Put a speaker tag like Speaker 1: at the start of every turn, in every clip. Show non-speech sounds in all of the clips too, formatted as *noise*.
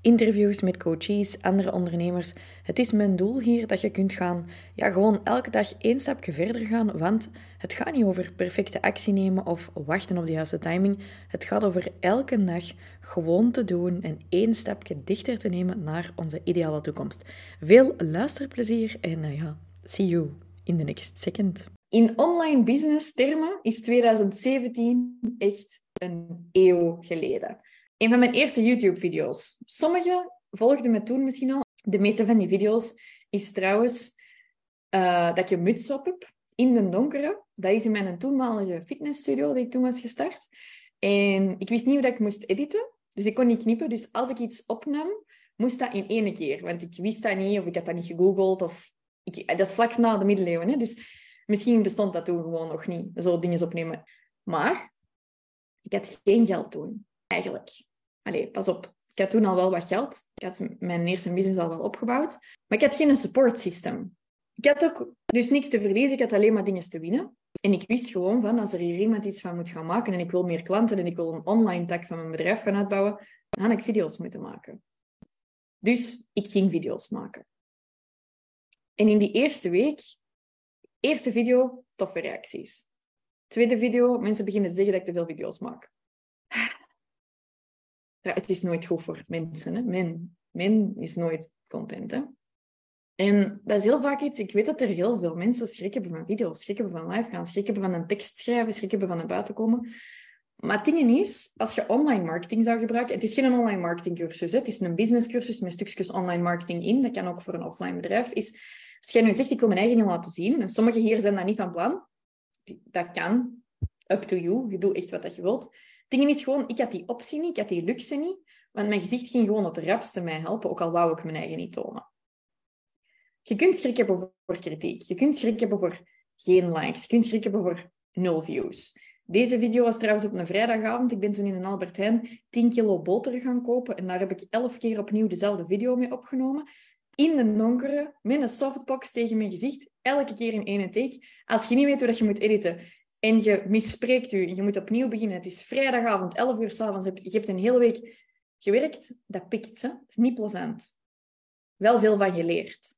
Speaker 1: interviews met coaches, andere ondernemers. Het is mijn doel hier dat je kunt gaan, ja, gewoon elke dag één stapje verder gaan, want het gaat niet over perfecte actie nemen of wachten op de juiste timing. Het gaat over elke dag gewoon te doen en één stapje dichter te nemen naar onze ideale toekomst. Veel luisterplezier en uh, ja, see you in the next second. In online business termen is 2017 echt een eeuw geleden een van mijn eerste YouTube-video's. Sommige volgden me toen misschien al. De meeste van die video's is trouwens uh, dat je muts op hebt in de donkere. Dat is in mijn toenmalige fitnessstudio die ik toen was gestart. En ik wist niet hoe ik moest editen. Dus ik kon niet knippen. Dus als ik iets opnam, moest dat in één keer. Want ik wist dat niet, of ik had dat niet gegoogeld. Of ik, dat is vlak na de middeleeuwen. Hè? Dus misschien bestond dat toen gewoon nog niet, zo dingen opnemen. Maar ik had geen geld toen, eigenlijk. Allee, pas op. Ik had toen al wel wat geld. Ik had mijn eerste business al wel opgebouwd. Maar ik had geen support system. Ik had ook dus niks te verliezen. Ik had alleen maar dingen te winnen. En ik wist gewoon van, als er hier iemand iets van moet gaan maken en ik wil meer klanten en ik wil een online tak van mijn bedrijf gaan uitbouwen, dan ga ik video's moeten maken. Dus ik ging video's maken. En in die eerste week, eerste video, toffe reacties. Tweede video, mensen beginnen te zeggen dat ik te veel video's maak het is nooit goed voor mensen. Hè? Men, men is nooit content. Hè? En dat is heel vaak iets, ik weet dat er heel veel mensen schrik hebben van video's, schrik hebben van live gaan, schrik hebben van een tekst schrijven, schrik hebben van naar buiten komen. Maar het ding is, als je online marketing zou gebruiken, het is geen online marketing cursus, het is een business cursus met stukjes online marketing in, dat kan ook voor een offline bedrijf, is als jij nu zegt, ik wil mijn eigen niet laten zien, en sommigen hier zijn dat niet van plan, dat kan, up to you, je doet echt wat je wilt, dingen is gewoon, ik had die optie niet, ik had die luxe niet, want mijn gezicht ging gewoon het rapste mij helpen, ook al wou ik mijn eigen niet tonen. Je kunt schrik hebben voor kritiek, je kunt schrik hebben voor geen likes, je kunt schrik hebben voor nul views. Deze video was trouwens op een vrijdagavond. Ik ben toen in een Albert Heijn 10 kilo boter gaan kopen en daar heb ik 11 keer opnieuw dezelfde video mee opgenomen. In de donkere, met een softbox tegen mijn gezicht, elke keer in één take. Als je niet weet hoe je moet editen, en je misspreekt u je moet opnieuw beginnen. Het is vrijdagavond, 11 uur s'avonds. Je hebt een hele week gewerkt. Dat pikt. Hè? Het is niet plezant. Wel veel van geleerd.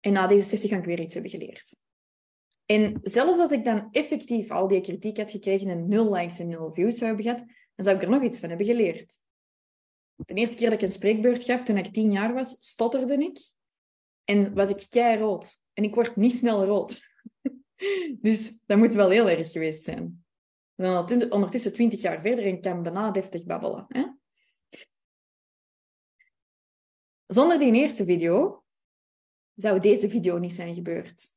Speaker 1: En na deze sessie ga ik weer iets hebben geleerd. En zelfs als ik dan effectief al die kritiek had gekregen en nul likes en nul views zou hebben gehad, dan zou ik er nog iets van hebben geleerd. De eerste keer dat ik een spreekbeurt gaf, toen ik tien jaar was, stotterde ik. En was ik kei rood. En ik word niet snel rood. Dus dat moet wel heel erg geweest zijn. Dan ondertussen twintig jaar verder en kan bijna deftig babbelen. Hè? Zonder die eerste video zou deze video niet zijn gebeurd.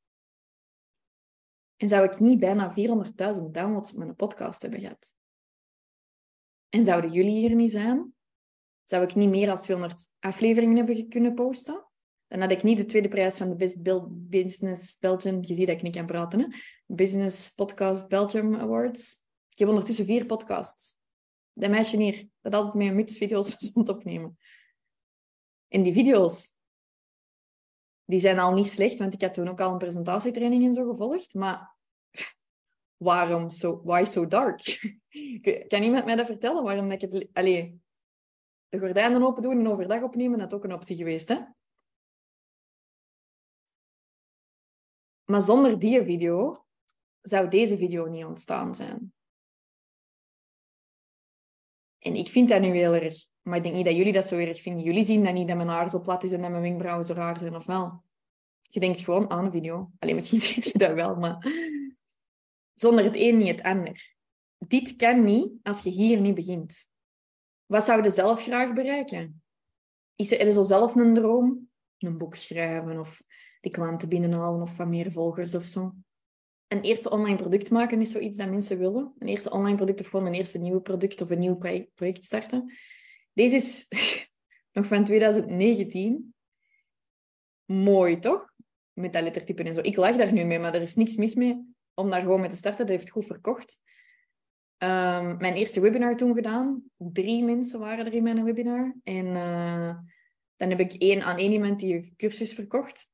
Speaker 1: En zou ik niet bijna 400.000 downloads op mijn podcast hebben gehad. En zouden jullie hier niet zijn, zou ik niet meer dan 200 afleveringen hebben kunnen posten. Dan had ik niet de tweede prijs van de Best Business Belgium. Je ziet dat ik niet kan praten. Hè? Business Podcast Belgium Awards. Ik heb ondertussen vier podcasts. Dat meisje hier, dat altijd met een muts video's stond *laughs* opnemen. En die video's, die zijn al niet slecht, want ik had toen ook al een presentatietraining en zo gevolgd. Maar *laughs* waarom zo, why so dark? *laughs* kan iemand mij dat vertellen? Waarom dat ik het... Allee, de gordijnen open doen en overdag opnemen, dat ook een optie geweest, hè? Maar zonder die video zou deze video niet ontstaan zijn. En ik vind dat nu heel erg, maar ik denk niet dat jullie dat zo erg vinden. Jullie zien dat niet dat mijn haar zo plat is en dat mijn wenkbrauwen zo raar zijn, of wel? Je denkt gewoon aan een video. Alleen misschien *laughs* ziet je dat wel, maar zonder het een niet het ander. Dit kan niet als je hier niet begint. Wat zou je zelf graag bereiken? Is er zo zelf een droom? Een boek schrijven of die klanten binnenhalen of van meer volgers of zo. Een eerste online product maken is zoiets dat mensen willen. Een eerste online product of gewoon een eerste nieuw product of een nieuw project starten. Deze is *laughs* nog van 2019. Mooi, toch? Met dat lettertype en zo. Ik lach daar nu mee, maar er is niks mis mee om daar gewoon mee te starten. Dat heeft goed verkocht. ehm, mijn eerste webinar toen gedaan. Drie mensen waren er in mijn webinar. En uh, dan heb ik één aan één iemand die cursus verkocht.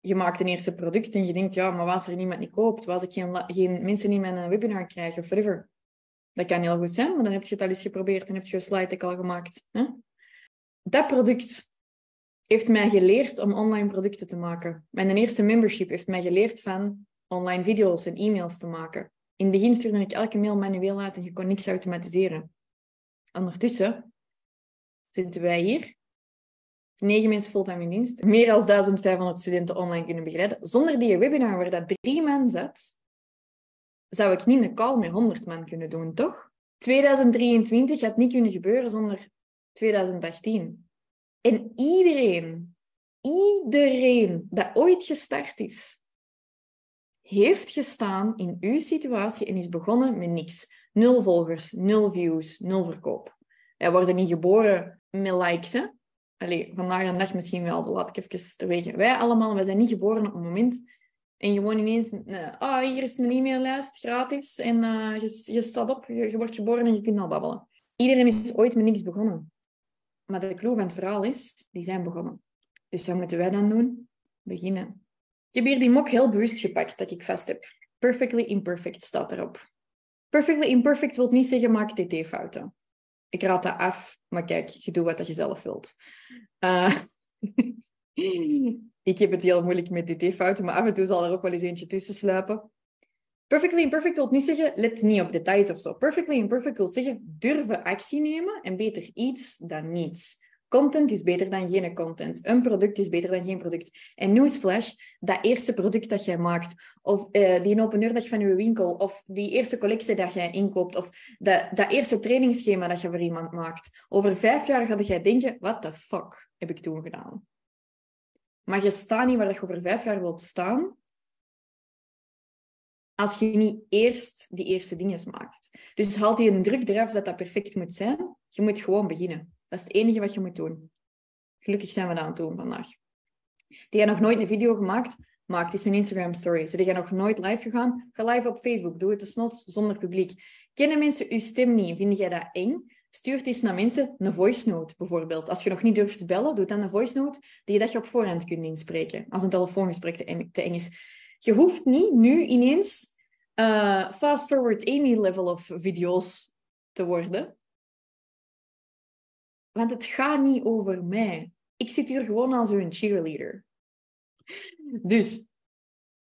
Speaker 1: Je maakt een eerste product en je denkt, ja, maar was er niemand niet koopt? Was ik geen, geen mensen in mijn webinar krijgen of whatever? Dat kan heel goed zijn, maar dan heb je het al eens geprobeerd en heb je een slide al gemaakt. Hè? Dat product heeft mij geleerd om online producten te maken. Mijn eerste membership heeft mij geleerd van online video's en e-mails te maken. In het begin stuurde ik elke mail manueel uit en je kon niks automatiseren. Ondertussen zitten wij hier. Negen mensen fulltime in dienst. Meer dan 1500 studenten online kunnen begeleiden. Zonder die webinar waar dat drie man zat, zou ik niet een call met 100 man kunnen doen, toch? 2023 had niet kunnen gebeuren zonder 2018. En iedereen, iedereen dat ooit gestart is, heeft gestaan in uw situatie en is begonnen met niks. Nul volgers, nul views, nul verkoop. Wij worden niet geboren met likes, hè? Allee, vandaag de dag misschien wel, laat ik even terwege. Wij allemaal, wij zijn niet geboren op het moment en gewoon ineens, ah, oh, hier is een e-maillijst, gratis, en uh, je, je staat op, je, je, wordt geboren en je kunt al babbelen. Iedereen is ooit met niks begonnen. Maar de clue van het verhaal is, die zijn begonnen. Dus wat moeten wij dan doen? Beginnen. Ik heb hier die mok heel bewust gepakt dat ik vast heb. Perfectly imperfect staat erop. Perfectly imperfect wil niet zeggen maak tt-fouten. Ik raad dat af, maar kijk, je doet wat je zelf wilt. Uh, *laughs* ik heb het heel moeilijk met tt-fouten, maar af en toe zal er ook wel eens eentje tussen sluipen. Perfectly imperfect wil niet zeggen, let niet op details of zo. Perfectly imperfect wil zeggen, durven actie nemen en beter iets dan niets. Content is beter dan geen content. Een product is beter dan geen product. En newsflash, dat eerste product dat jij maakt, of uh, die open van je winkel, of die eerste collectie dat jij inkoopt, of dat, dat eerste trainingsschema dat je voor iemand maakt. Over vijf jaar ga jij denken, what the fuck heb ik toen gedaan? Maar je staat niet waar je over vijf jaar wilt staan, als je niet eerst die eerste dingen maakt. Dus haalt je een druk eraf dat dat perfect moet zijn. Je moet gewoon beginnen. Dat is het enige wat je moet doen. Gelukkig zijn we dat aan het doen vandaag. Die je nog nooit een video gemaakt, maak eens een Instagram story. Zijn je nog nooit live gegaan? Ga live op Facebook. Doe het desnoods zonder publiek. Kennen mensen je stem niet? Vind jij dat eng? Stuur eens naar mensen een voice note, bijvoorbeeld. Als je nog niet durft te bellen, doe dan een voice note die je dat je op voorhand kunt inspreken. Als een telefoongesprek te eng is. Je hoeft niet nu ineens uh, fast forward Amy level of video's te worden. Want het gaat niet over mij. Ik zit hier gewoon als een cheerleader. Dus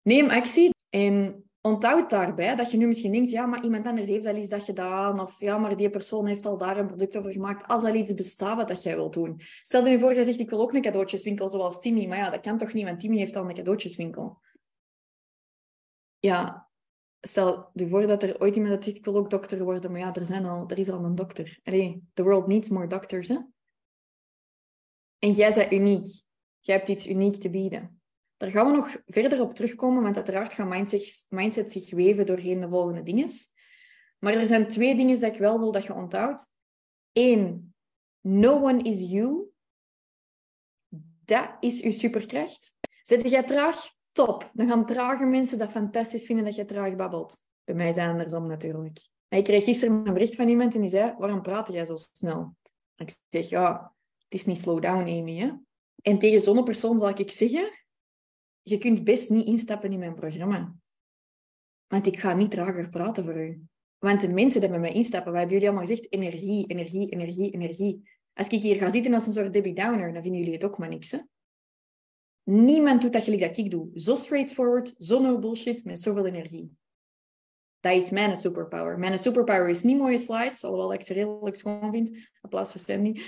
Speaker 1: neem actie en onthoud daarbij dat je nu misschien denkt, ja, maar iemand anders heeft al iets dat gedaan, of ja, maar die persoon heeft al daar een product over gemaakt, als al iets bestaat wat dat jij wilt doen. Stel je voor, jij zegt, ik wil ook een cadeautjeswinkel zoals Timmy, maar ja, dat kan toch niet, want Timmy heeft al een cadeautjeswinkel. Ja, stel je voor dat er ooit iemand dat zegt, ik wil ook dokter worden, maar ja, er, zijn al, er is al een dokter. Allee, the world needs more doctors, hè? En jij bent uniek. Jij hebt iets uniek te bieden. Daar gaan we nog verder op terugkomen, want uiteraard gaat mindset, mindset zich weven doorheen de volgende dingen. Maar er zijn twee dingen dat ik wel wil dat je onthoudt. Eén, no one is you. Dat is uw superkracht. Zet jij traag? Top. Dan gaan trage mensen dat fantastisch vinden dat je traag babbelt. Bij mij zijn het andersom natuurlijk. ik kreeg gisteren een bericht van iemand en die zei, waarom praat jij zo snel? Ik zeg, ja, het is niet slow down, Amy. En tegen zo'n persoon zal ik zeggen, je kunt best niet instappen in mijn programma. Want ik ga niet trager praten voor u. Want de mensen die bij mij instappen, wat hebben jullie allemaal gezegd? Energie, energie, energie, energie. Als ik hier ga zitten als een soort Debbie Downer, dan vinden jullie het ook maar niks. Hè? Niemand doet dat gelijk dat ik doe. Zo straightforward, zo no bullshit, met zoveel energie. Dat is mijn superpower. Mijn superpower is niet mooie slides, alhoewel ik ze redelijk schoon vind. Applaus voor Sandy.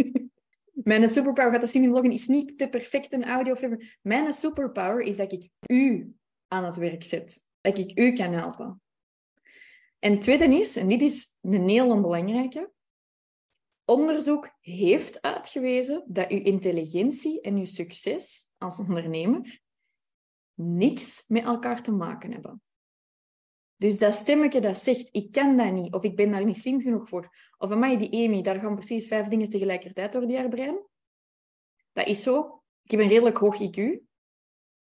Speaker 1: *laughs* mijn superpower, gaat dat zien in is niet de perfecte audio. Mijn superpower is dat ik u aan het werk zet. Dat ik u kan helpen. En het tweede is, en dit is een heel belangrijke, Onderzoek heeft uitgewezen dat uw intelligentie en uw succes als ondernemer niks met elkaar te maken hebben. Dus dat stemmetje dat zegt, ik kan dat niet, of ik ben daar niet slim genoeg voor, of mij die Amy, daar gaan precies vijf dingen tegelijkertijd door die haar brein. Dat is zo. Ik heb een redelijk hoog IQ,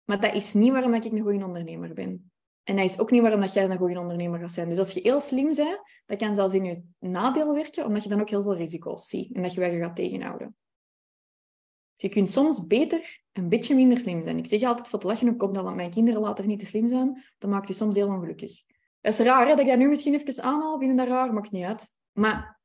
Speaker 1: maar dat is niet waarom ik een goede ondernemer ben. En dat is ook niet waarom dat jij een goede ondernemer gaat zijn. Dus als je heel slim bent, dat kan zelfs in je nadeel werken, omdat je dan ook heel veel risico's ziet en dat je je gaat tegenhouden. Je kunt soms beter een beetje minder slim zijn. Ik zeg altijd voor te lachen op dat mijn kinderen later niet te slim zijn. Dat maakt je soms heel ongelukkig. Het is raar hè, dat ik dat nu misschien even aanhaal. Vinden dat raar? Maakt niet uit. Maar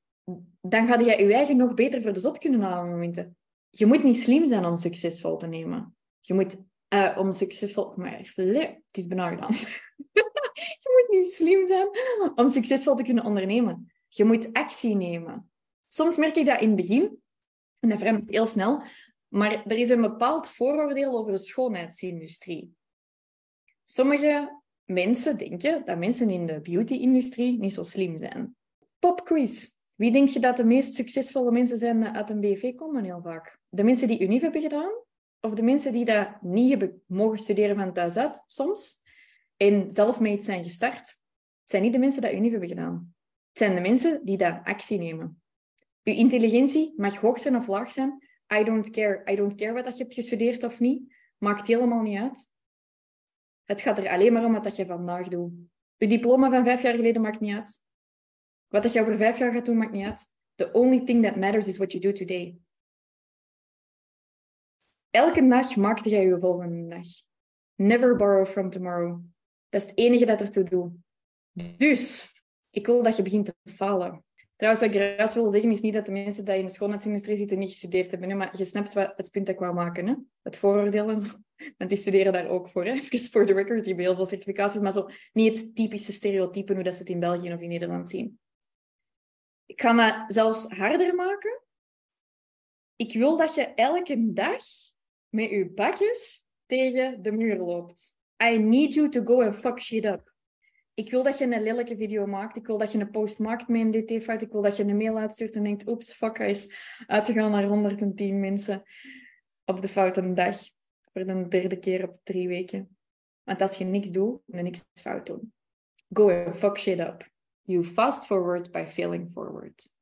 Speaker 1: dan ga je je eigen nog beter voor de zot kunnen halen. Je moet niet slim zijn om succesvol te nemen. Je moet uh, om succesvol... Maar het is bijna gedaan. *laughs* je moet niet slim zijn om succesvol te kunnen ondernemen. Je moet actie nemen. Soms merk ik dat in het begin, en dat verandert heel snel, maar er is een bepaald vooroordeel over de schoonheidsindustrie. Sommige mensen denken dat mensen in de beauty-industrie niet zo slim zijn. Popquiz. Wie denk je dat de meest succesvolle mensen zijn uit een BV komen heel vaak? De mensen die UNIF hebben gedaan? Of de mensen die dat niet hebben mogen studeren van thuis uit, soms, en zelfmade zijn gestart? Het zijn niet de mensen die UNIF hebben gedaan. Het zijn de mensen die dat actie nemen. Uw intelligentie mag hoog zijn of laag zijn. I don't care. I don't care wat je hebt gestudeerd of niet. Maakt helemaal niet uit. Het gaat er alleen maar om wat je vandaag doet. Je diploma van vijf jaar geleden maakt niet uit. Wat je over vijf jaar gaat doen, maakt niet uit. The only thing that matters is what you do today. Elke dag maakte jij je volgende dag. Never borrow from tomorrow. Dat is het enige dat ertoe doet. Dus, ik wil dat je begint te falen. Trouwens, wat ik eruit wil zeggen, is niet dat de mensen die in de schoonheidsindustrie zitten niet gestudeerd hebben. Maar je snapt wat het punt dat ik wou maken. Hè? Het vooroordeel en zo. Want die studeren daar ook voor. Hè? *laughs* Even voor de record, die hebben heel veel certificaties. Maar zo niet het typische stereotype hoe dat ze het in België of in Nederland zien. Ik ga dat zelfs harder maken. Ik wil dat je elke dag met je bakjes tegen de muur loopt. I need you to go and fuck shit up. Ik wil dat je een lelijke video maakt. Ik wil dat je een post maakt met een DT-fout. Ik wil dat je een mail uitstuurt en denkt, oeps, fuck, hij is uitgegaan naar 110 mensen op de foute dag. Voor de derde keer op drie weken. Want als je niks doet, dan niks fout doen. Go and fuck shit up. You fast forward by failing forward.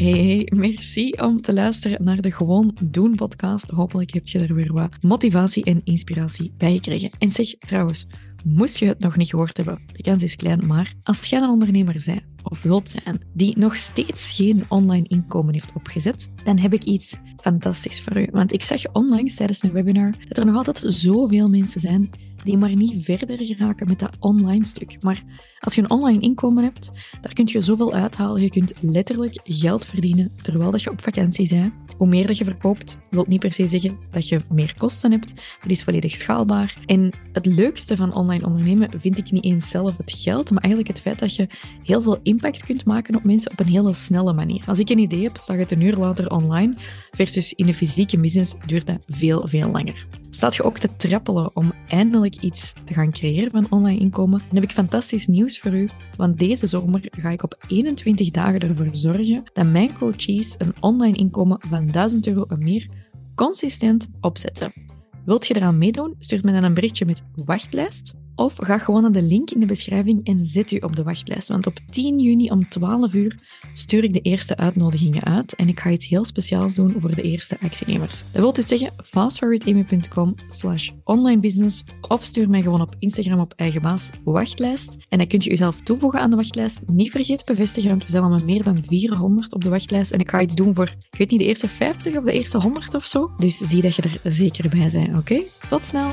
Speaker 2: Hey, merci om te luisteren naar de Gewoon Doen podcast. Hopelijk heb je er weer wat motivatie en inspiratie bij gekregen. En zeg trouwens, moest je het nog niet gehoord hebben, de kans is klein, maar als jij een ondernemer bent of wilt zijn die nog steeds geen online inkomen heeft opgezet, dan heb ik iets fantastisch voor u. Want ik zag onlangs tijdens een webinar dat er nog altijd zoveel mensen zijn die maar niet verder geraken met dat online stuk. Maar als je een online inkomen hebt, daar kun je zoveel uithalen. Je kunt letterlijk geld verdienen terwijl dat je op vakantie bent. Hoe meer dat je verkoopt, wil niet per se zeggen dat je meer kosten hebt. Dat is volledig schaalbaar. En het leukste van online ondernemen vind ik niet eens zelf het geld, maar eigenlijk het feit dat je heel veel impact kunt maken op mensen op een hele snelle manier. Als ik een idee heb, staat het een uur later online, versus in een fysieke business duurt dat veel, veel langer. Staat je ook te trappelen om eindelijk iets te gaan creëren van online inkomen? Dan heb ik fantastisch nieuws voor u, want deze zomer ga ik op 21 dagen ervoor zorgen dat mijn coaches een online inkomen van 1000 euro en meer consistent opzetten. Wilt je eraan meedoen? Stuur me dan een berichtje met wachtlijst of ga gewoon naar de link in de beschrijving en zet u op de wachtlijst. Want op 10 juni om 12 uur stuur ik de eerste uitnodigingen uit. En ik ga iets heel speciaals doen voor de eerste actienemers. Dat wil dus zeggen fastforwardamy.com slash onlinebusiness of stuur mij gewoon op Instagram op eigen baas wachtlijst. En dan kunt je jezelf toevoegen aan de wachtlijst. Niet vergeten bevestigen, want we zijn al met meer dan 400 op de wachtlijst. En ik ga iets doen voor, ik weet niet, de eerste 50 of de eerste 100 of zo. Dus zie dat je er zeker bij bent, oké? Tot snel!